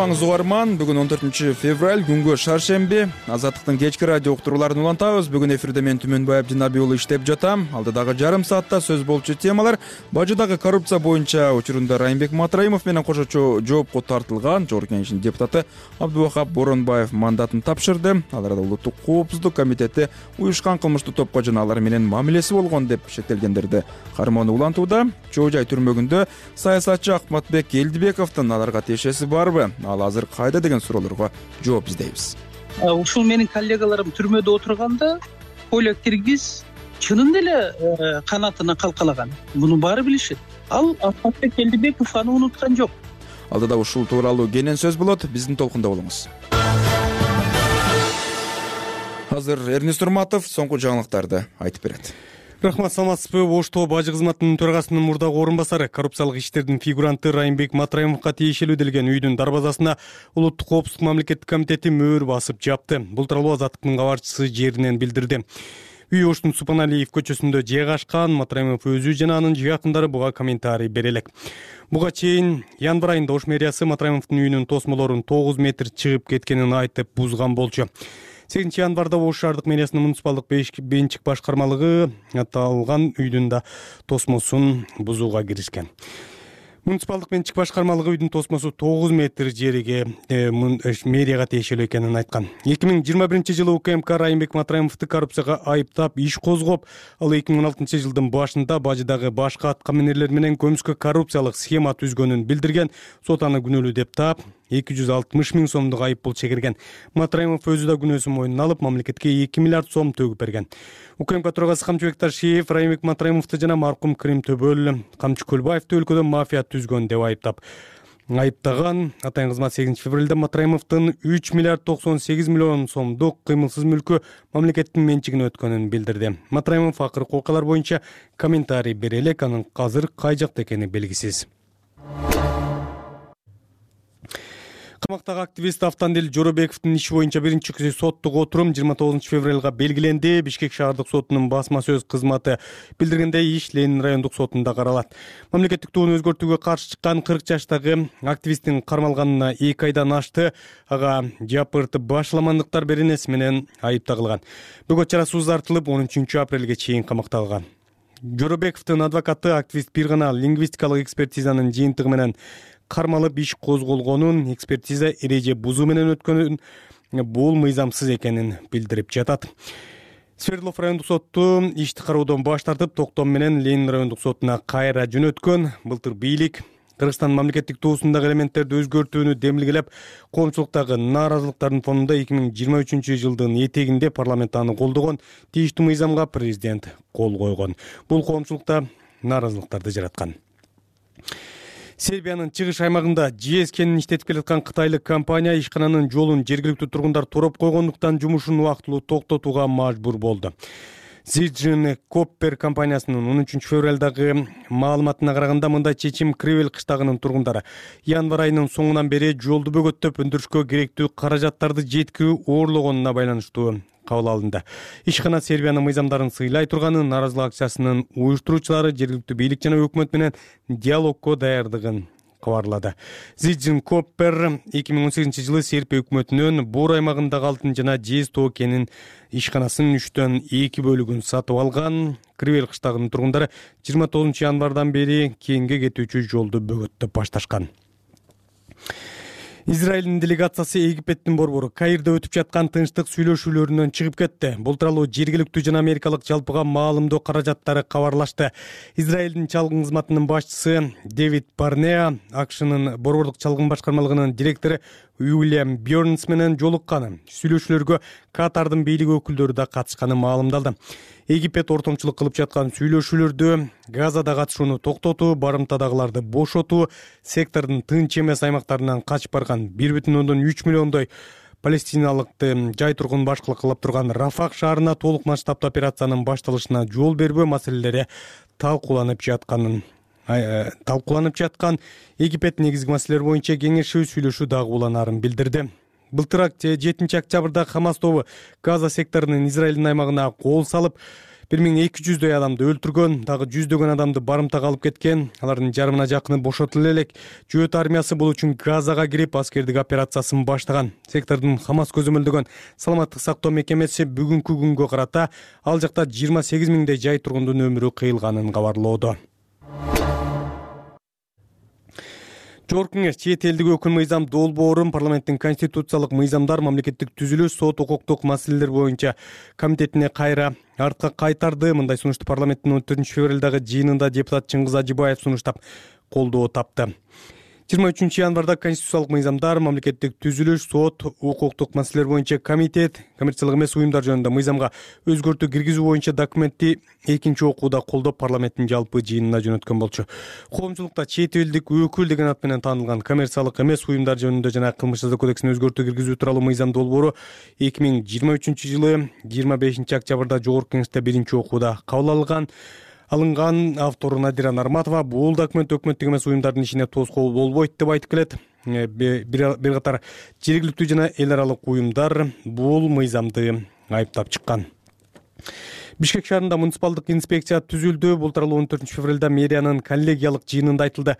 угарман бүгүн он төртүнчү февраль күнгө шаршемби. Азаттыктын кечки радио уктурууларын улантабыз. Бүгүн эфирде мен түмөнбаев динабий уулу иштеп жатам. Алдыдагы жарым саатта сөз болчу темалар. Бажыдагы коррупция боюнча учурунда райымбек матраимов менен кошочу жоопко тартылган. Жогорку кеңештин депутаты абдубахап боронбаев мандатын тапшырды. Ал арада улуттук коопсуздук комитети уюшкан кылмыштуу топко жана алар менен мамилеси болгон деп шектелгендерди кармоону улантууда. Чоо жай түрмөгүндө саясатчы акматбек элдибековдун аларга тиешеси барбы ал азыр кайда деген суроолорго жооп издейбиз. Ушул менин коллегаларым түрмөдө отурганда поля киргиз чынында эле э, канатына калкалаган. Муну баары билишет. Ал акматбек элдибеков аны унуткан жок. Алдыда ушул тууралуу кенен сөз болот. Биздин толкунда болуңуз. Азыр эрнис турматов соңку жаңылыктарды айтып берет рахмат саламатсызбы ош тоо бажы кызматынын төрагасынын мурдагы орун басары коррупциялык иштердин фигуранты райымбек матраимовго тиешелүү делген үйдүн дарбазасына улуттук коопсуздук мамлекеттик комитети мөөр басып жапты. Бул тууралуу азаттыктын кабарчысы жеринен билдирди. Үй оштун субаналиев көчөсүндө жайгашкан матраимов өзү жана анын жакындары буга комментарий бере элек буга чейин январь айында ош мэриясы матраимовдун үйүнүн тосмолорун тогуз метр чыгып кеткенин айтып бузган болчу сегизинчи январда ош шаардык мэриясынын муниципалдык менчик башкармалыгы аталган үйдүн да тосмосун бузууга киришкен. Муниципалдык менчик башкармалыгы үйдүн тосмосу тогуз метр жериге э, э, мэрияга тиешелүү экенин айткан. Эки миң жыйырма биринчи жылы укмк райымбек матраимовду коррупцияга айыптап иш козгоп ал эки миң он алтынчы жылдын башында бажыдагы башкы аткаминерлер менен көмүскө коррупциялык схема түзгөнүн билдирген сот аны күнөөлүү деп таап эки жүз алтымыш миң сомдук айып пул чегирген матраимов өзү да күнөөсүн мойнуна алып мамлекетке эки миллиард сом төгүп берген. Укмк төрагасы камчыбек ташиев райымбек матраимовду жана маркум крим төбөл камчы көлбаевди өлкөдө мафия түзгөн деп айыптап айыптаган. Атайын кызмат сегизинчи февралда матраимовдун үч миллиард токсон сегиз миллион сомдук кыймылсыз мүлкү мамлекеттин менчигине өткөнүн билдирди. Матраимов акыркы окуялар боюнча комментарий бере элек анын азыр кай жакта экени белгисиз камактагы активист автандил жоробековдун иши боюнча биринчи соттук отурум жыйырма тогузунчу февралга белгиленди. Бишкек шаардык сотунун басма сөз кызматы билдиргендей иш ленин райондук сотунда каралат. Мамлекеттик тууну өзгөртүүгө каршы чыккан кырк жаштагы активисттин кармалганына эки айдан ашты. Ага жапырт башаламандыктар беренеси менен айып тагылган. Бөгөт чарасы узартылып он үчүнчү апрелге чейин камакта калган жоробековдун адвокаты активист бир гана лингвистикалык экспертизанын жыйынтыгы менен кармалып иш козголгонун экспертиза эреже бузуу менен өткөнүн бул мыйзамсыз экенин билдирип жатат. Свердлов райондук соту ишти кароодон баш тартып токтом менен ленин райондук сотуна кайра жөнөткөн былтыр бийлик кыргызстандын мамлекеттик туусундагы элементтерди өзгөртүүнү демилгелеп коомчулуктагы нааразылыктардын фонунда эки миң жыйырма үчүнчү жылдын этегинде парламент аны колдогон. Тийиштүү мыйзамга президент кол койгон. Бул коомчулукта нааразылыктарды жараткан сербиянын чыгыш аймагында жез кенин иштетип келаткан кытайлык компания ишкананын жолун жергиликтүү тургундар туроп койгондуктан жумушун убактылуу токтотууга мажбур болду. Зиджин коппер компаниясынын он үчүнчү февралдагы маалыматына караганда мындай чечим кривел кыштагынын тургундары январь айынын соңунан бери жолду бөгөттөп өндүрүшкө керектүү каражаттарды жеткирүү оорлогонуна байланыштуу кабыл алынды. Ишкана сербиянын мыйзамдарын сыйлай турганын нааразылык акциясынын уюштуруучулары жергиликтүү бийлик жана өкмөт менен диалогко даярдыгын кабарлады. Зиджин коппер эки миң он сегизинчи жылы сербия өкмөтүнөн бор аймагындагы алтын жана жез тоо кенин ишканасынын үчтөн эки бөлүгүн сатып алган кривел кыштагынын тургундары жыйырма тогузунчу январдан бери кенге кетүүчү жолду бөгөттөп башташкан израилдин делегациясы египеттин борбору каирде өтүп жаткан тынчтык сүйлөшүүлөрүнөн чыгып кетти. Бул тууралуу жергиликтүү жана америкалык жалпыга маалымдоо каражаттары кабарлашты. Израилдин чалгын кызматынын башчысы дэвид барнеа акшнын борбордук чалгын башкармалыгынын директору уильям бернс менен жолукканы сүйлөшүүлөргө катардын бийлик өкүлдөрү да катышканы маалымдалды. Египет ортомчулук кылып жаткан сүйлөшүүлөрдө газада катышууну токтотуу барымтадагыларды бошотуу сектордун тынч эмес аймактарынан качып барган бир бүтүн ондон үч миллиондой палестиналыкты жай тургун башкылык кылып турган рафак шаарына толук масштабдуу операциянын башталышына жол бербөө маселелери талкууланып жатканын талкууланып жаткан египет негизги маселелер боюнча кеңешүү сүйлөшүү дагы уланаарын билдирди. Былтыр жетинчи октябрда хамас тобу газа секторунун израилдин аймагына кол салып бир миң эки жүздөй адамды өлтүргөн дагы жүздөгөн адамды барымтага алып кеткен. Алардын жарымына жакыны бошотула элек жөөт армиясы бул үчүн газага кирип аскердик операциясын баштаган. Сектордун хамас көзөмөлдөгөн саламаттык сактоо мекемеси бүгүнкү күнгө карата ал жакта жыйырма сегиз миңдей жай тургундун өмүрү кыйылганын кабарлоодо жогорку кеңеш чет элдик өкүл мыйзам долбоорун парламенттин конституциялык мыйзамдар мамлекеттик түзүлүш сот укуктук маселелер боюнча комитетине кайра артка кайтарды. Мындай сунушту парламенттин он төртүнчү февралдагы жыйынында депутат чыңгыз ажыбаев сунуштап колдоо тапты жыйырма үчүнчү январда конституциялык мыйзамдар мамлекеттик түзүлүш сот укуктук маселелер боюнча комитет коммерциялык эмес уюмдар жөнүндө мыйзамга өзгөртүү киргизүү боюнча документти экинчи окууда колдоп парламенттин жалпы жыйынына жөнөткөн болчу. Коомчулукта чет элдик өкүл деген ат менен таанылган коммерциялык эмес уюмдар жөнүндө жана кылмыш жаза кодексине өзгөртүү киргизүү тууралуу мыйзам долбоору эки миң жыйырма үчүнчү жылы жыйырма бешинчи октябрда жогорку кеңеште биринчи окууда кабыл алынган алынган автору надира нарматова бул документ өкмөттүк эмес уюмдардын ишине тоскоол болбойт деп айтып келет. Э, бир катар жергиликтүү жана эл аралык уюмдар бул мыйзамды айыптап чыккан бишкек шаарында муниципалдык инспекция түзүлдү. Бул тууралуу он төртүнчү февралда мэриянын коллегиялык жыйынында айтылды.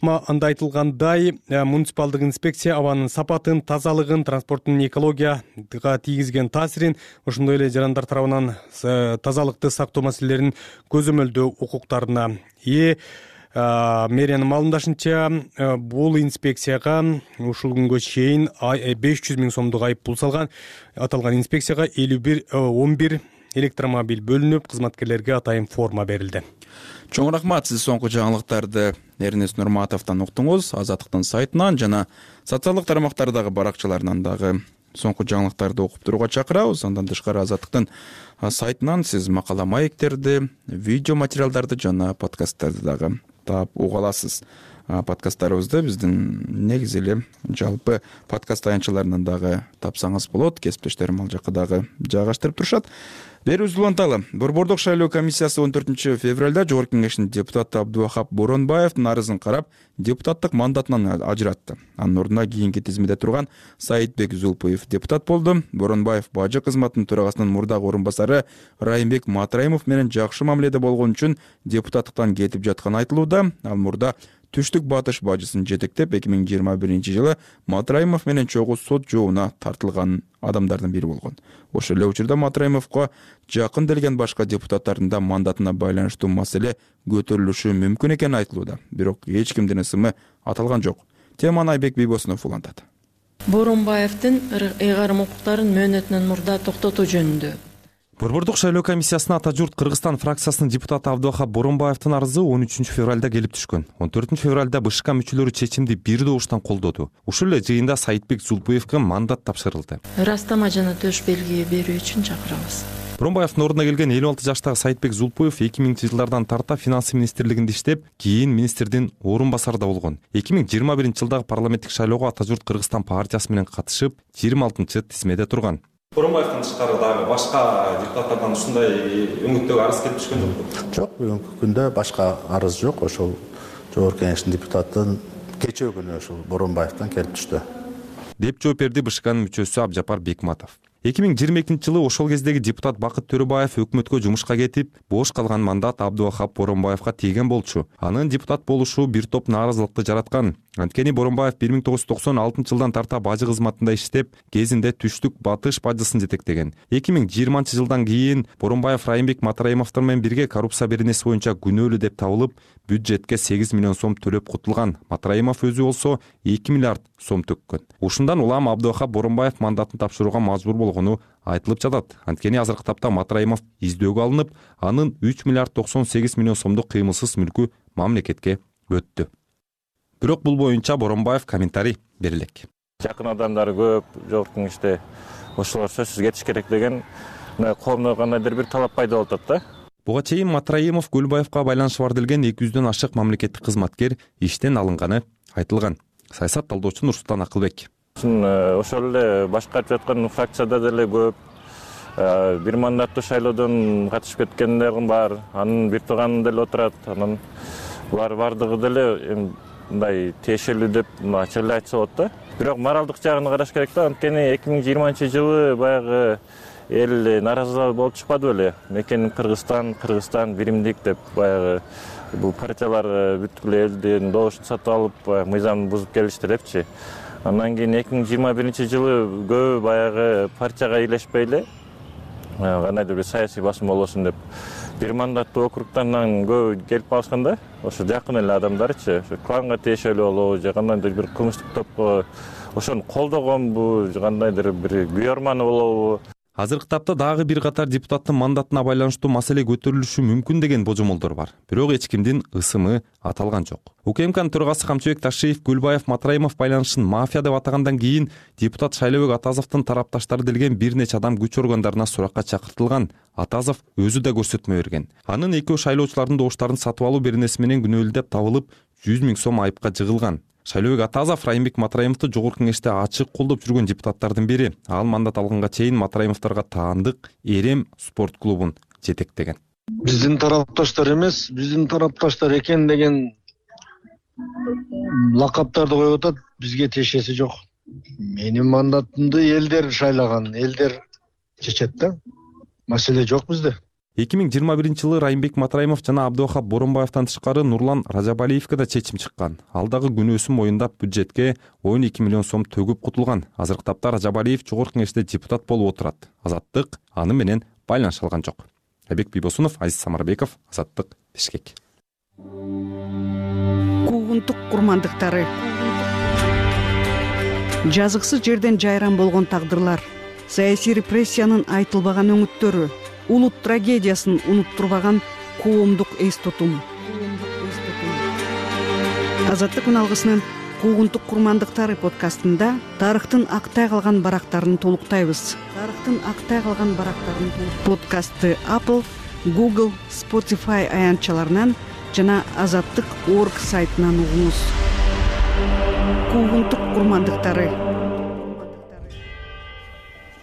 Анда айтылгандай э, муниципалдык инспекция абанын сапатын тазалыгын транспорттун экологияга тийгизген таасирин ошондой эле жарандар тарабынан э, тазалыкты сактоо маселелерин көзөмөлдөө укуктарына ээ мэриянын маалымдашынча э, бул инспекцияга ушул күнгө чейин беш жүз миң сомдук айып пул салган аталган инспекцияга элүү бир он бир электромобиль бөлүнүп кызматкерлерге атайын форма берилди. Чоң рахмат сиз соңку жаңылыктарды эрнест нурматовдон уктуңуз азаттыктын сайтынан жана социалдык тармактардагы баракчаларынан дагы соңку жаңылыктарды окуп турууга чакырабыз. Андан тышкары азаттыктын сайтынан сиз макала маектерди видео материалдарды жана подкасттарды дагы таап уга аласыз. Подкасттарыбызды биздин негизи эле жалпы подкаст таянчаларынан дагы тапсаңыз болот кесиптештерим ал жака дагы жайгаштырып турушат берүүбүздү уланталы борбордук шайлоо комиссиясы он төртүнчү февралда жогорку кеңештин депутаты абдубахап боронбаевдин арызын карап депутаттык мандатынан ажыратты. Анын ордуна кийинки тизмеде турган саитбек зулпуев депутат болду. Боронбаев бажы кызматынын төрагасынын мурдагы орун басары райымбек матраимов менен жакшы мамиледе болгон үчүн депутаттыктан кетип жатканы айтылууда. Ал мурда түштүк батыш бажысын жетектеп эки миң жыйырма биринчи жылы матраимов менен чогуу сот жообуна тартылган адамдардын бири болгон. Ошол эле учурда матраимовго жакын келген башка депутаттардын да мандатына байланыштуу маселе көтөрүлүшү мүмкүн экени айтылууда. Бирок эч кимдин ысымы аталган жок. Теманы айбек бийбосунов улантат. Боронбаевдин ыйгарым укуктарын мөөнөтүнөн мурда токтотуу жөнүндө борбордук шайлоо комиссиясына ата журт кыргызстан фракциясынын депутаты абдыбахап боронбаевдин арызы он үчүнчү февралда келип түшкөн. Он төртүнчү февралда бшк мүчөлөрү чечимди бир добуштан колдоду. Ушул эле жыйында саитбек зулпуевке мандат тапшырылды. Ырастама жана төш белги берүү үчүн чакырабыз. Боронбаевдин ордуна келген элүү алты жаштагы саитбек зулпуев эки миңинчи жылдардан тарта финансы министрлигинде иштеп кийин министрдин орун басары да болгон. Эки миң жыйырма биринчи жылдагы парламенттик шайлоого ата журт кыргызстан партиясы менен катышып жыйырма алтынчы тизмеде турган боронбаевден тышкары дагы башка депутаттардан ушундай өңүттөгү арыз келип түшкөн жокпу? Жок бүгүнкү күндө башка арыз жок. Ошол жогорку кеңештин депутатын кечээ күнү ушул боронбаевден келип түштү. Деп жооп берди бшкнын мүчөсү абжапар бекматов. эки миң жыйырма экинчи жылы ошол кездеги депутат бакыт төрөбаев өкмөткө жумушка кетип бош калган мандат абдубахап боронбаевга тийген болчу. Анын депутат болушу бир топ нааразылыкты жараткан анткени боронбаев бир миң тогуз жүз токсон алтынчы жылдан тарта бажы кызматында иштеп кезинде түштүк батыш бажысын жетектеген. Эки миң жыйырманчы жылдан кийин боронбаев райымбек матраимовдор менен бирге коррупция беренеси боюнча күнөөлүү деп табылып бюджетке сегиз миллион сом төлөп кутулган. Матраимов өзү болсо эки миллиард сом төккөн. Ушундан улам абдыбахап боронбаев мандатын тапшырууга мажбур болгону айтылып жатат. Анткени азыркы тапта матраимов издөөгө алынып анын үч миллиард токсон сегиз миллион сомдук кыймылсыз мүлкү мамлекетке өттү бирок бул боюнча боронбаев комментарий бере элек жакын адамдары көп жогорку кеңеште ошолор сөзсүз кетиш керек деген мындай коомдо кандайдыр бир талап пайда болуп атат да. Буга чейин матраимов көлбаевка байланышы бар делген эки жүздөн ашык мамлекеттик кызматкер иштен алынганы айтылган. Саясат талдоочу нурсултан акылбек. Э, ошол эле башкарып жаткан фракцияда деле көп э, бир мандаттуу шайлоодон катышып кеткендер бар анын бир тууганы деле отурат анан булар баардыгы деле эми мындай тиешелүү деп ачык эле айтса болот да. Бирок моралдык жагын караш керек да анткени эки миң жыйырманчы жылы баягы эл нааразы болуп чыкпады беле мекеним кыргызстан кыргызстан биримдик деп баягы бул партиялар бүткүл элдин добушун сатып алып баягы мыйзамды бузуп келишти депчи. Андан кийин эки миң жыйырма биринчи жылы көбү баягы партияга бийлешпей эле кандайдыр бир саясий басым болбосун деп бир мандаттуу округтардан көбү келип калышкан да ошо жакын эле адамдарчы ошо кланга тиешелүү болобу же кандайдыр бир кылмыштык топко ошону колдогонбу же кандайдыр бир күй арманы болобу азыркы тапта дагы бир катар депутаттын мандатына байланыштуу маселе көтөрүлүшү мүмкүн деген божомолдор бар. Бирок эч кимдин ысымы аталган жок. Укмкнын төрагасы камчыбек ташиев көлбаев матраимов байланышын мафия деп атагандан кийин депутат шайлообек атазовдун тарапташтары делген бир нече адам күч органдарына суракка чакыртылган. Атазов өзү да көрсөтмө берген. Анын экөө шайлоочулардын добуштарын сатып алуу беренеси менен күнөөлүү деп табылып жүз миң сом айыпка жыгылган шайлообек атазов райымбек матраимовду жогорку кеңеште ачык колдоп жүргөн депутаттардын бири. Ал мандат алганга чейин матраимовдорго таандык эрем спорт клубун жетектеген. Биздин тарапташтар эмес биздин тарапташтар экен деген лакаптарды коюп атат бизге тиешеси жок. Менин мандатымды элдер шайлаган элдер чечет да. Маселе жок бизде эки миң жыйырма биринчи жылы райымбек матраимов жана абдывахап боронбаевден тышкары нурлан ражабалиевке да чечим чыккан. Ал дагы күнөөсүн моюндап бюджетке он эки миллион сом төгүп кутулган. Азыркы тапта ражабалиев жогорку кеңеште депутат болуп отурат. Азаттык аны менен байланыша алган жок. Айбек бийбосунов азиз самарбеков азаттык бишкек. Куугунтук курмандыктары. Жазыксыз жерден жайран болгон тагдырлар. Саясий репрессиянын айтылбаган өңүттөрү улут трагедиясын унуттурбаган коомдук эс тутум азаттык күн алгысынын куугунтук курмандыктары подкастында тарыхтын актай калган барактарын толуктайбыз. Тарыхтын актай калган барактарын подкастты apple google spotify аянтчаларынан жана азаттык орг сайтынан угуңуз. Куугунтук курмандыктары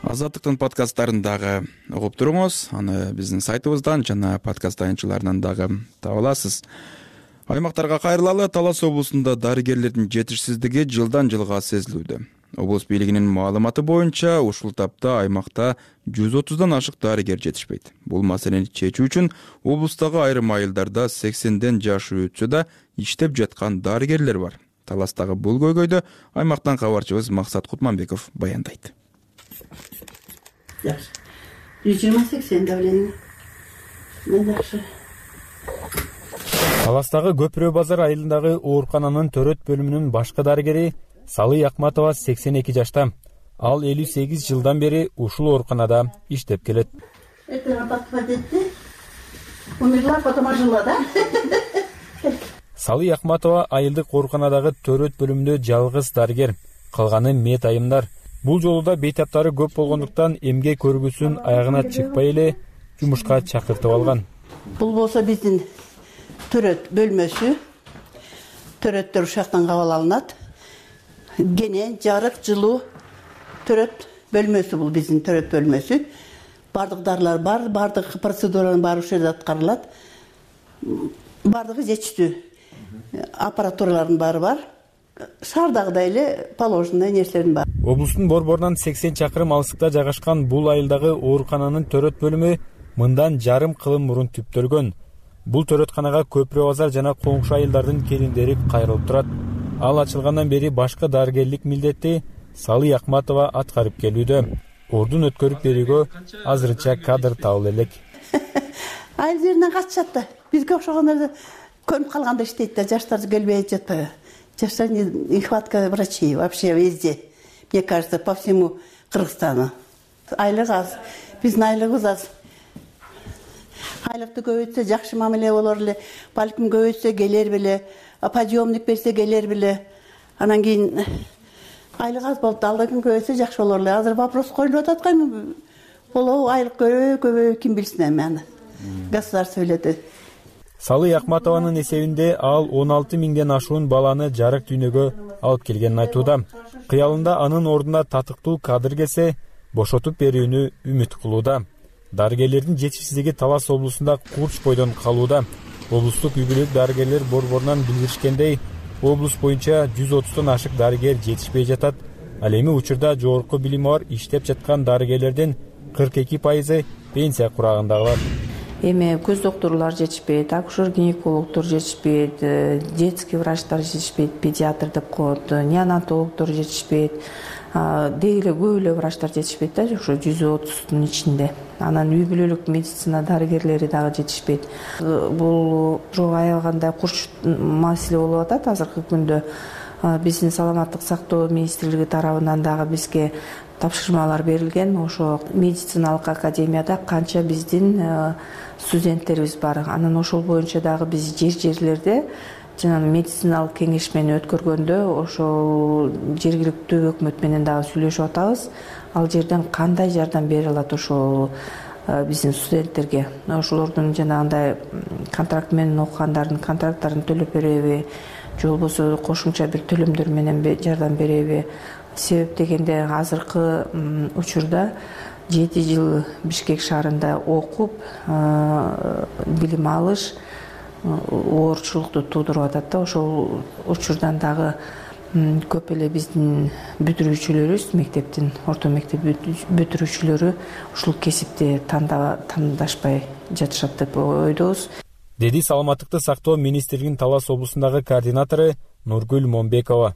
азаттыктын подкасттарын дагы угуп туруңуз. Аны биздин сайтыбыздан жана подкаст аянтчаларынан дагы таба аласыз. Аймактарга кайрылалы талас облусунда дарыгерлердин жетишсиздиги жылдан жылга сезилүүдө. Облус бийлигинин маалыматы боюнча ушул тапта аймакта жүз отуздан ашык дарыгер жетишпейт. Бул маселени чечүү үчүн облустагы айрым айылдарда сексенден жашы өтсө да иштеп жаткан дарыгерлер бар. Таластагы бул көйгөйдү аймактан кабарчыбыз максат кутманбеков баяндайт жакшы жүз жыйырма сексен давление жакшы таластагы көпүрө базар айылындагы оорукананын төрөт бөлүмүнүн башкы дарыгери салый акматова сексен эки жашта. Ал элүү сегиз жылдан бери ушул ооруканада иштеп келет. Умерла потом ожила да? Салый акматова айылдык ооруканадагы төрөт бөлүмүндө жалгыз дарыгер. Калганы мед айымдар бул жолу да бейтаптары көп болгондуктан эмгек көргүсүн аягына чыкпай эле жумушка чакыртып алган. Бул болсо биздин төрөт бөлмөсү төрөттөр ушул жактан кабыл алынат. Кене жарык жылуу төрөт бөлмөсү бул биздин төрөт бөлмөсү. Баардык дарылар бар баардык процедуралардын баары ушул жерде аткарылат. Баардыгы жетиштүү аппаратуралардын баары бар. Шаардагыдай эле положенный нерселердин баары облустун борборунан сексен чакырым алыстыкта жайгашкан бул айылдагы оорукананын төрөт бөлүмү мындан жарым кылым мурун түптөлгөн бул төрөтканага көпүрө базар жана коңшу айылдардын келиндери кайрылып турат. Ал ачылгандан бери башкы дарыгерлик милдетти салый акматова аткарып келүүдө. Ордун өткөрүп берүүгө азырынча кадр табыла элек. Айыл жеринен качышат да бизге окшогондор көнүп калганда иштейт да. Жаштар келбей жатпайбы жаштар нехватка врачей вообще везде мне кажется по всему кыргызстану. Айлык аз. Биздин айлыгыбыз аз айлыкты көбөйтсө жакшы мамиле болор эле балким көбөйтсө келер беле подъемник берсе келер беле. Анан кийин айлык аз болупту алдыгын көбөйтсө жакшы болор эле. Азыр вопрос коюлуп атат го эми болобу айлык көбөйбү көбөйбү ким билсин эми аны? Государство билет салый акматованын эсебинде ал он алты миңден ашуун баланы жарык дүйнөгө алып келгенин айтууда. Кыялында анын ордуна татыктуу кадр келсе бошотуп берүүнү үмүт кылууда. Дарыгерлердин жетишсиздиги талас облусунда курч бойдон калууда. Облустук үй бүлөлүк дарыгерлер борборунан билдиришкендей облус боюнча жүз отуздон ашык дарыгер жетишпей жатат. Ал эми учурда жогорку билими бар иштеп жаткан дарыгерлердин кырк эки пайызы пенсия курагындагылар эми көз доктурлар жетишпейт акушер гинекологдор жетишпейт э, детский врачтар жетишпейт педиатр деп коет неонатологдор жетишпейт деги эле көп эле врачтар жетишпейт да ошо жүз отуздун ичинде. Анан үй бүлөлүк медицина дарыгерлери дагы жетишпейт. Э, бул ошого аялгандай курч маселе болуп атат. Азыркы күндө биздин саламаттык сактоо министрлиги тарабынан дагы бизге тапшырмалар берилген. Ошо медициналык академияда канча биздин э, студенттерибиз бар. Анан ошол боюнча дагы биз жер жерлерде жанагы медициналык кеңешмени өткөргөндө ошол жергиликтүү өкмөт менен дагы сүйлөшүп атабыз. Ал жерден кандай жардам бере алат ошол э, биздин студенттерге? Ошолордун жанагындай контракт менен окугандардын контракттарын төлөп береби же болбосо кошумча бир төлөмдөр менен жардам береби себеп дегенде азыркы учурда жети жыл бишкек шаарында окуп билим алыш оорчулукту туудуруп атат да. Ошол учурдан дагы көп эле биздин бүтүрүүчүлөрүбүз мектептин орто мектеп бүтүрүүчүлөрү ушул кесипти тандашпай жатышат деп ойдобуз деди саламаттыкты сактоо министрлигинин талас облусундагы координатору нургүл момбекова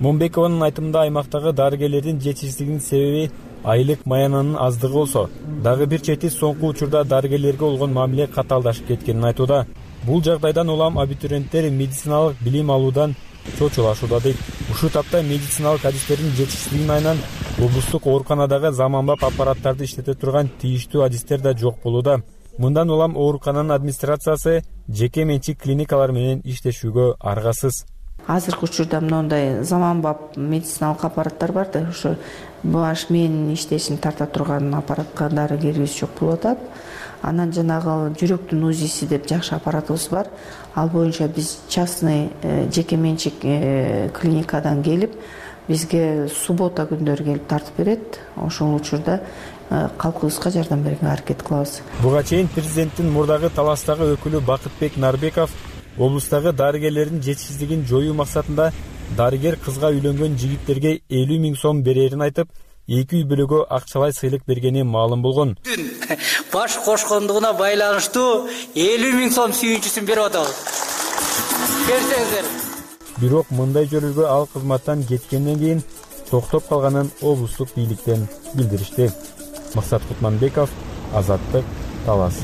момбекованын айтымында аймактагы дарыгерлердин жетишсиздигинин себеби айлык маянанын аздыгы болсо дагы бир чети соңку учурда дарыгерлерге болгон мамиле катаалдашып кеткенин айтууда бул жагдайдан улам абитуриенттер медициналык билим алуудан чочулашууда дейт. Ушул тапта медициналык адистердин жетишсиздигинин айынан облустук ооруканадагы заманбап аппараттарды иштете турган тийиштүү адистер да жок болууда. Мындан улам оорукананын администрациясы жеке менчик клиникалар менен иштешүүгө аргасыз азыркы учурда моундай заманбап медициналык аппараттар бар да ошо баш мээнин иштешин тарта турган аппаратка дарыгерибиз жок болуп атат. Анан жанагы жүрөктүн узиси деп жакшы аппаратыбыз бар. Ал боюнча биз частный э, жеке менчик э, клиникадан келип бизге суббота күндөрү келип тартып берет. Ошол учурда э, калкыбызга жардам берүүгө аракет кылабыз. Буга чейин президенттин мурдагы таластагы өкүлү бакытбек нарбеков облустагы дарыгерлердин жетишсиздигин жоюу максатында дарыгер кызга үйлөнгөн жигиттерге элүү миң сом берерин айтып эки үй бүлөгө акчалай сыйлык бергени маалым болгон. Баш кошкондугуна байланыштуу элүү миң сом сүйүнчүсүн берип атабыз. Берсеңиздер. Бирок мындай жөрөйгө ал кызматтан кеткенден кийин токтоп калганын облустук бийликтен билдиришти. Максат кутманбеков азаттык талас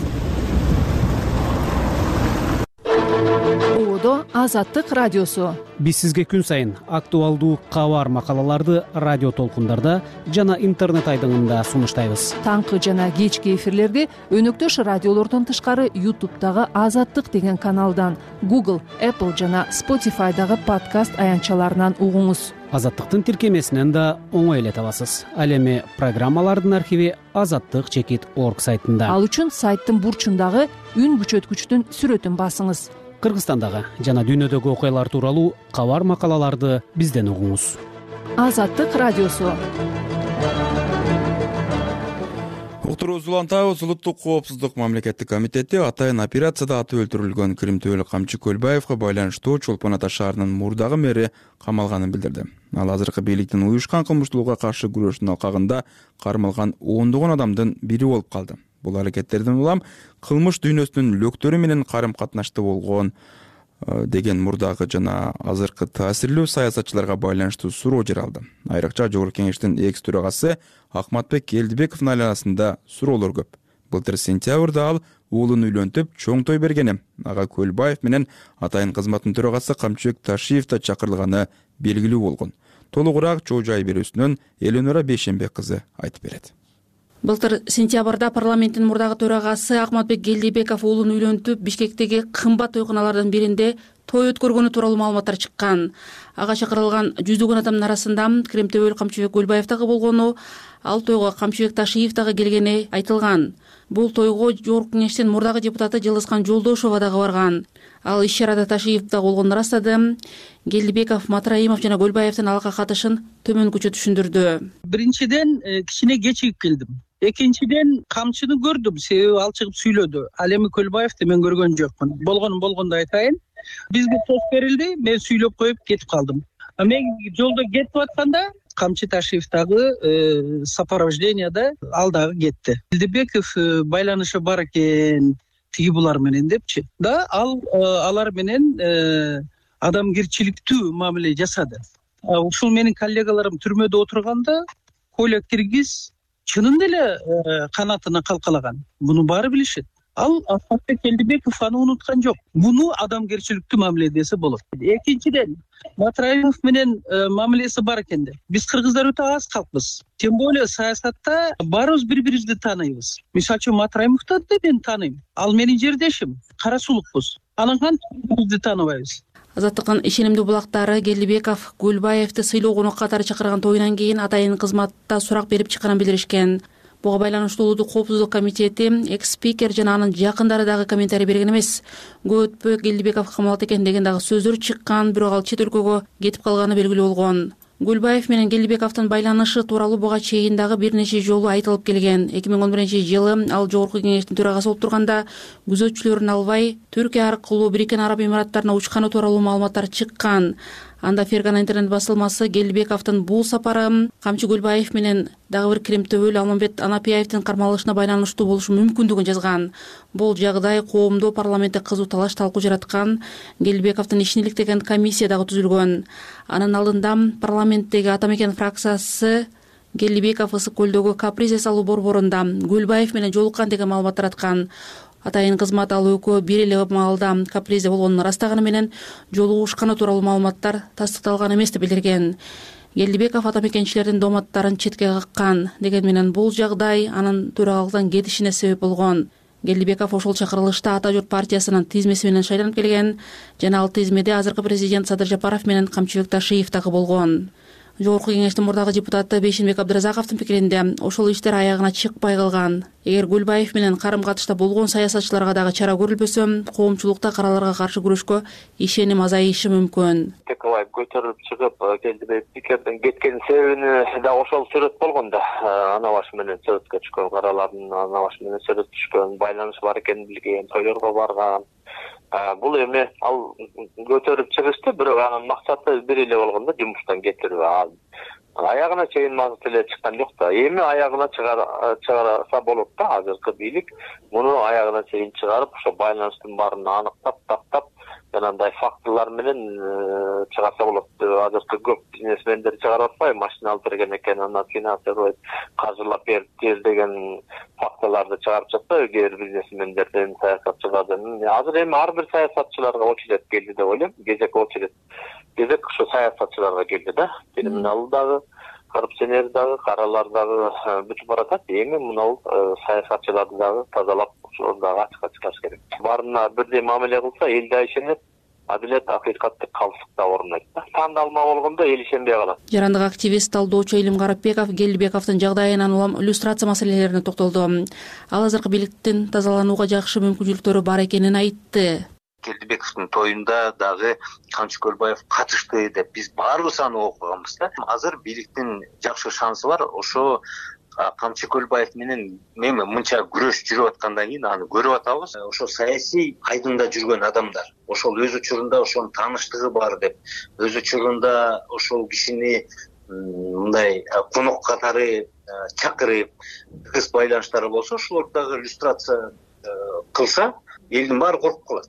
азаттык радиосу. Биз сизге күн сайын актуалдуу кабар макалаларды радио толкундарда жана интернет айдыңында сунуштайбыз. Таңкы жана кечки эфирлерди өнөктөш радиолордон тышкары ютубтагы азаттык деген каналдан google apple жана spotifyдагы подкаст аянтчаларынан угуңуз. Азаттыктын тиркемесинен да оңой эле табасыз ал эми программалардын архиви азаттык чекит орг сайтында. Ал үчүн сайттын бурчундагы үн күчөткүчтүн сүрөтүн басыңыз кыргызстандагы жана дүйнөдөгү окуялар тууралуу кабар макалаларды бизден угуңуз. Азаттык радиосу. Уктуруубузду улантабыз улуттук коопсуздук мамлекеттик комитети атайын операцияда аты өлтүрүлгөн кримтөөлүк камчы көлбаевге байланыштуу чолпон ата шаарынын мурдагы мэри камалганын билдирди. Ал азыркы бийликтин уюшкан кылмыштуулукка каршы күрөштүн алкагында кармалган ондогон адамдын бири болуп калды бул аракеттерден улам кылмыш дүйнөсүнүн лөктөрү менен карым катнашта болгон э, деген мурдагы жана азыркы таасирлүү саясатчыларга байланыштуу суроо жаралды айрыкча жогорку кеңештин экс төрагасы акматбек келдибековдун айланасында суроолор көп. Былтыр сентябрда ал уулун үйлөнтүп чоң той бергени ага көлбаев менен атайын кызматтын төрагасы камчыбек ташиев да чакырылганы белгилүү болгон. Толугураак чоо жай берүүсүнөн элөнора бейшенбек кызы айтып берет былтыр сентябрда парламенттин мурдагы төрагасы акматбек келдибеков уулун үйлөнтүп бишкектеги кымбат тойкуналардын биринде той өткөргөнү тууралуу маалыматтар чыккан. Ага чакырылган жүздөгөн адамдын арасында кремтөбөл камчыбек көлбаев дагы болгону ал тойго камчыбек ташиев дагы келгени айтылган. Бул тойго жогорку кеңештин мурдагы депутаты жылыскан жолдошова дагы барган. Ал иш чарада ташиев дагы болгонун ырастады келдибеков матраимов жана көлбаевдин алакка катышын төмөнкүчө түшүндүрдү. Биринчиден э, кичине кечигип келдим экинчиден камчыны көрдүм себеби ал чыгып сүйлөдү. Ал эми көлбаевди мен көргөн жокмун. Болгонун болгондой айтайын. Бизге сөз берилди мен сүйлөп коюп кетип калдым. Мен жолдо кетип атканда камчы ташиев дагы э, сопровожденияда ал дагы кетти. Келдибеков э, байланышы бар экен тиги булар менен депчи. Да ал алар менен адамгерчиликтүү мамиле жасады. Ушул менин коллегаларым түрмөдө отурганда коля киргиз чынында эле канатына калкалаган. Муну баары билишет. Ал асматбек келдибеков аны унуткан жок. Муну адамгерчиликтүү мамиле десе болот. Экинчиден матраимов менен э, мамилеси бар экен да биз кыргыздар өтө аз калкпыз. Тем более саясатта баарыбыз бири бирибизди тааныйбыз мисалы үчүн матраимовду да мен тааныйм ал менин жердешим кара сулукпуз анан кантип бири бирибизди тааныбайбыз азаттыктын ишенимдүү булактары келдибеков гүлбаевди сыйлуу конок катары чакырган тоюнан кийин атайын кызматта сурак берип чыкканын билдиришкен. Буга байланыштуу улуттук коопсуздук комитети экс спикер жана анын жакындары дагы комментарий берген эмес. Көп өтпөй келдибеков камалат экен деген дагы сөздөр чыккан бирок ал чет өлкөгө кетип калганы белгилүү болгон гүлбаев менен келдибековдун байланышы тууралуу буга чейин дагы бир нече жолу айтылып келген. Эки миң он биринчи жылы ал жогорку кеңештин төрагасы болуп турганда күзөтчүлөрүн албай түркия аркылуу бириккен араб эмираттарына учканы тууралуу маалыматтар чыккан анда фергана интернет басылмасы келдибековдун бул сапары камчы көлбаев менен дагы бир кремтөбөл алмамбет анапияевдин кармалышына байланыштуу болушу мүмкүндүгүн жазган. Бул жагдай коомдо парламентте кызуу талаш талкуу жараткан келдибековдун ишин иликтеген комиссия дагы түзүлгөн. Анын алдында парламенттеги ата мекен фракциясы келдибеков ысык көлдөгү капризе салуу борборунда көлбаев менен жолуккан деген маалымат тараткан атайын кызмат ал экөө бир эле маалда капризе болгонун ырастаганы менен жолугушканы тууралуу маалыматтар тастыкталган эмес деп билдирген. Келдибеков ата мекенчилердин дооматтарын четке каккан дегени менен бул жагдай анын төрагалыктан кетишине себеп болгон. Келдибеков ошол чакырылышта ата журт партиясынын тизмеси менен шайланып келген жана ал тизмеде азыркы президент садыр жапаров менен камчыбек ташиев дагы болгон жогорку кеңештин мурдагы депутаты бейшенбек абдыразаковдун пикиринде ошол иштер аягына чыкпай калган. Эгер көлбаев менен карым катышта болгон саясатчыларга дагы чара көрүлбөсө коомчулукта караларга каршы күрөшкө ишеним азайышы мүмкүн. Текебаев көтөрүлүп чыгып э, келдибек спикердин кеткенин себебини дагы ошол сүрөт болгон да. Э, ана башы менен сүрөткө түшкөн каралардын ана башы менен сүрөткө түшкөн байланышы бар экенин билген тойлорго барган бул эми ал көтөрүп чыгышты бирок анын максаты бир эле болгон да жумуштан кетирүү. Аягына чейин мазут эле чыккан жок да. Эми аягына чыгарса болот да азыркы бийлик. Муну аягына чейин чыгарып ошо байланыштын баарын аныктап тактап жанагындай фактылар менен э, чыгарса болот. Азыркы көп бизнесмендер чыгарып атпайбы машина алып берген экен анан финансировать каржылап бериптир деген фактыларды чыгарып жатпайбы кээ бир бизнесмендердин саясатчылардын азыр эми ар бир саясатчыларга очередь келди деп ойлойм. Кезек очередь. Кезек ошо саясатчыларга келди да. Криминал дагы коррупционер дагы каралар дагы э, бүтүп баратат. Эми мынабул э, саясатчыларды дагы тазалап ошолор дагы ачыкка чыгаш керек. Баарына бирдей мамиле кылса эл да ишенет адилет акыйкат деп калсык да орнойт да. Таандалма болгондо эл ишенбей калат. Жарандык активист талдоочу илим карапбеков келдибековдун жагдайынан улам иллюстрация маселелерине токтолду. Ал азыркы бийликтин тазаланууга жакшы мүмкүнчүлүктөрү бар экенин айтты келдибековдун тоюнда дагы камчы көлбаев катышты деп биз баарыбыз аны окуганбыз да. Азыр бийликтин жакшы шансы бар. Ошо камчы көлбаев менен эми мынча күрөш жүрүп аткандан кийин аны көрүп атабыз. Ошо саясий айдында жүргөн адамдар ошол өз учурунда ошонун тааныштыгы бар деп өз учурунда ошол кишини мындай конок катары чакырып тыгыз байланыштары болсо ошолорду дагы иллюстрация кылса элдин баары коркуп калат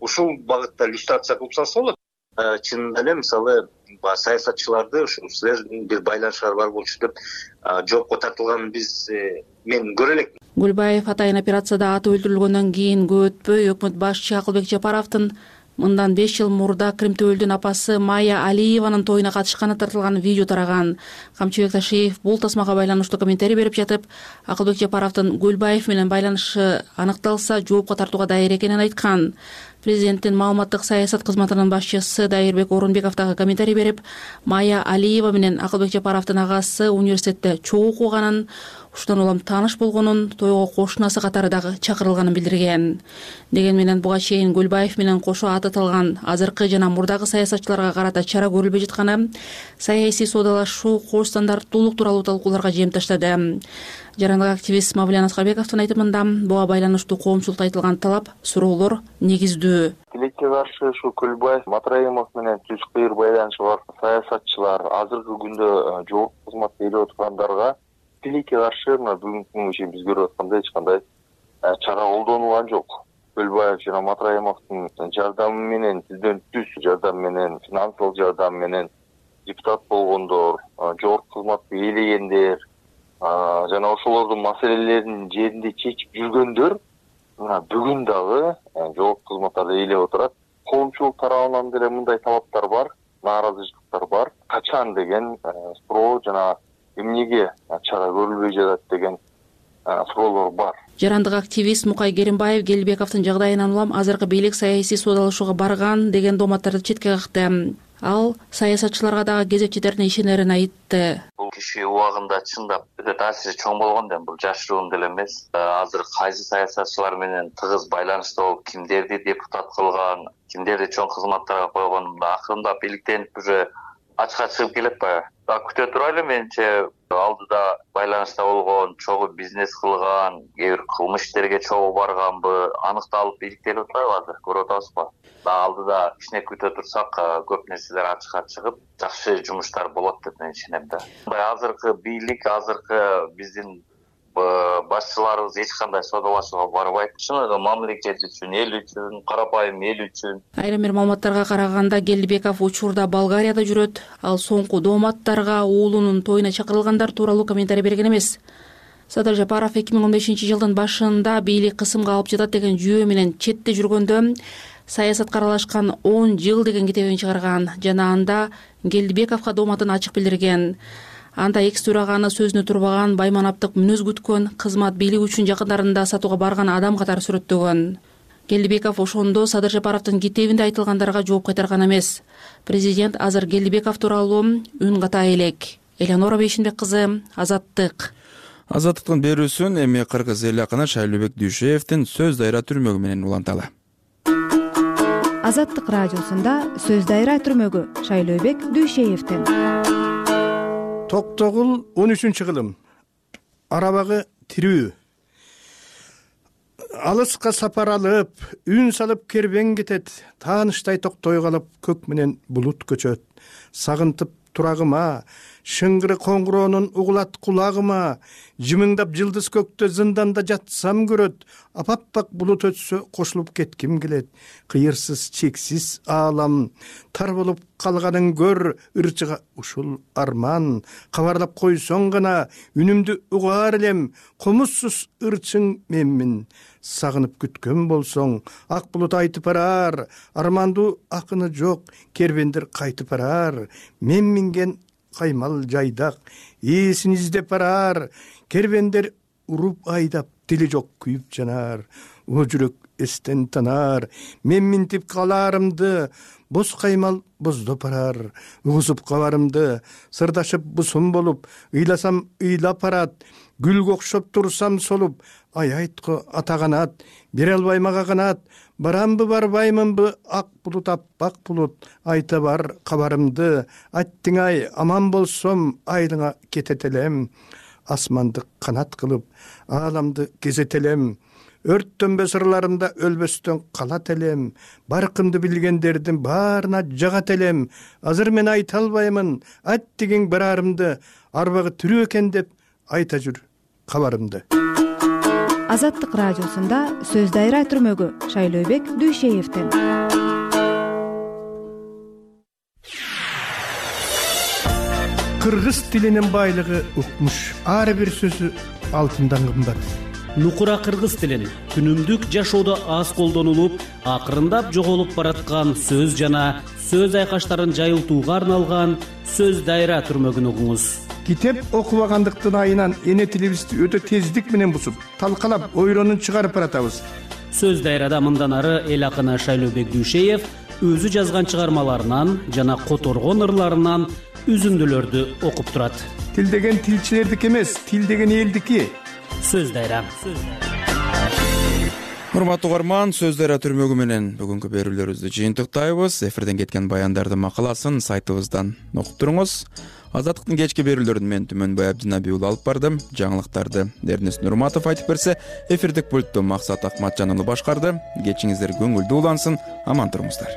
ушул багытта иллюстрация кылып салса болот э, чынында эле мисалы баягы саясатчыларды ушул силердин бир байланышыңар бар болчу деп жоопко тартылганын биз э, мен көрө элекмин көлбаев атайын операцияда аты өлтүрүлгөндөн кийин көп өтпөй өкмөт башчы акылбек жапаровдун мындан беш жыл мурда кримтөбөлдүн апасы майя алиеванын тоюна катышканы тартылган видео тараган. Камчыбек ташиев бул тасмага байланыштуу комментарий берип жатып акылбек жапаровдун көлбаев менен байланышы аныкталса жоопко тартууга даяр экенин айткан президенттин маалыматтык саясат кызматынын башчысы дайырбек орунбеков дагы комментарий берип майя алиева менен акылбек жапаровдун агасы университетте чогуу окуганын ушундан улам тааныш болгонун тойго кошунасы катары дагы чакырылганын билдирген. Дегени менен буга чейин көлбаев менен кошо аты аталган азыркы жана мурдагы саясатчыларга карата чара көрүлбөй жатканы саясий соодалашуу кош стандарттуулук тууралуу талкууларга жем таштады. Жарандык активист мавлян аскарбековдун айтымында буга байланыштуу коомчулукта айтылган талап суроолор негиздүү тилекке каршы ушул көлбаев матраимов менен түз кыйыр байланышы бар саясатчылар азыркы күндө э, жогорку кызматты ээлеп отургандарга тилекке каршы мына бүгүнкү күнгө чейин биз көрүп аткандай эч кандай э, чара колдонулган жок. Көлбаев жана матраимовдун жардамы менен түздөн түз жардам менен финансылык жардам менен депутат болгондор жогорку кызматты ээлегендер жана ошолордун маселелерин жеринде чечип жүргөндөр мына бүгүн дагы жогорку кызматтарды ээлеп отурат. Коомчулук тарабынан деле мындай талаптар бар нааразычылыктар бар. Качан деген суроо жана эмнеге чара көрүлбөй жатат деген суроолор бар. Жарандык активист мукай керимбаев келдибековдун жагдайынан улам азыркы бийлик саясий соодалашууга барган деген дооматтарды четке какты ал саясатчыларга дагы кезек жетерине ишенерин айтты. Бул киши убагында чындап өтө таасири чоң болгон да эми бул жашыруун деле эмес. Азыр кайсы саясатчылар менен тыгыз байланышта болуп кимдерди депутат кылган кимдерди чоң кызматтарга койгон акырындап иликтенип уже ачыкка чыгып келет баягы дагы күтө турайлы менимче алдыда байланышта болгон чогуу бизнес кылган кээ бир кылмыш иштерге чогуу барганбы аныкталып иликтелип атпайбы азыр көрүп атабызбы дагы алдыда кичине күтө турсак көп нерселер ачыкка чыгып жакшы жумуштар болот деп мен ишенем да. Азыркы бийлик азыркы биздин башчыларыбыз эч кандай соодалашууга барбайт. Чыныгы мамлекет үчүн эл үчүн карапайым эл үчүн. Айрым бир маалыматтарга караганда келдибеков учурда болгарияда жүрөт. Ал соңку дооматтарга уулунун тоюна чакырылгандар тууралуу комментарий берген эмес. Садыр жапаров эки миң он бешинчи жылдын башында бийлик кысымга алып жатат деген жүйө менен четте жүргөндө саясатка аралашкан он жыл деген китебин чыгарган. Жана анда келдибековго дооматын ачык билдирген анда экс төраганы сөзүнө турбаган байманаптык мүнөз күткөн кызмат бийлик үчүн жакындарында сатууга барган адам катары сүрөттөгөн. Келдибеков ошондо садыр жапаровдун китебинде айтылгандарга жооп кайтарган эмес. Президент азыр келдибеков тууралуу үн ката элек. Элеонора бейшенбек кызы азаттык азаттыктын берүүсүн эми кыргыз эл акыны шайлообек дүйшеевдин сөз дайра түрмөгү менен уланталы азаттык радиосунда сөз дайра түрмөгү шайлообек дүйшеевдин токтогул он үчүнчү кылым. Арабагы тирүү. Алыска сапар алып үн салып кербең кетет. Таанычтай токтой калып көк менен булут көчөт. Сагынтып турагыма шыңгыры коңгуроонун угулат кулагыма жымыңдап жылдыз көктө зынданда жатсам көрөт апаппак булут өтсө кошулуп кетким келет. Кыйырсыз чексиз аалам тар болуп калганын көр ырчыга ушул арман. Кабарлап койсоң гана үнүмдү угаар элем комузсуз ырчың менмин. Сагынып күткөн болсоң ак булут айтып барар армандуу акыны жок кербендер кайтып барар. Мен минген каймал жайдак ээсин издеп барар. Кербендер уруп айдап тили жок күйүп жанар. О жүрөк эстен танаар мен минтип калаарымды боз каймал боздоп барар. Угузуп кабарымды сырдашып бусум болуп ыйласам ыйлап барат гүлгө окшоп турсам солуп аябайт го ата канат бере албайм ага канат барамбы барбаймынбы ак булут аппак булут айта бар кабарымды аттиң ай аман болсом айылыңа кетет элем асманды канат кылып ааламды кезет элем өрттөнбө сырларымда өлбөстөн калат элем баркымды билгендердин баарына жагат элем азыр мен айта албаймын аттигиң бараарымды арбагы тирүү экен деп айта жүр кабарымды. Азаттык радиосунда сөз дайра түрмөгү шайлообек дүйшеевдин. Кыргыз тилинин байлыгы укмуш. Ар бир сөзү алтындан кымбат. Нукура кыргыз тилин күнүмдүк жашоодо аз колдонулуп акырындап жоголуп бараткан сөз жана сөз айкаштарын жайылтууга арналган сөз дайра түрмөгүн угуңуз китеп окубагандыктын айынан эне тилибизди өтө тездик менен бузуп талкалап ойронун чыгарып баратабыз. Сөз дайрада мындан ары эл акыны шайлообек дүйшеев өзү жазган чыгармаларынан жана которгон ырларынан үзүндүлөрдү окуп турат. Тил деген тилчилердики эмес тил деген элдики. Сөз дайра. Урматтуу угарман сөз дайра түрмөгү менен бүгүнкү берүүлөрүбүздү жыйынтыктайбыз. Эфирден кеткен баяндардын макаласын сайтыбыздан окуп туруңуз азаттыктын кечки берүүлөрүн мен түмөнбай абдинаби уулу алып бардым. Жаңылыктарды эрнест нурматов айтып берсе эфирдик пультту максат акматжан уулу башкарды. Кечиңиздер көңүлдүү улансын. Аман туруңуздар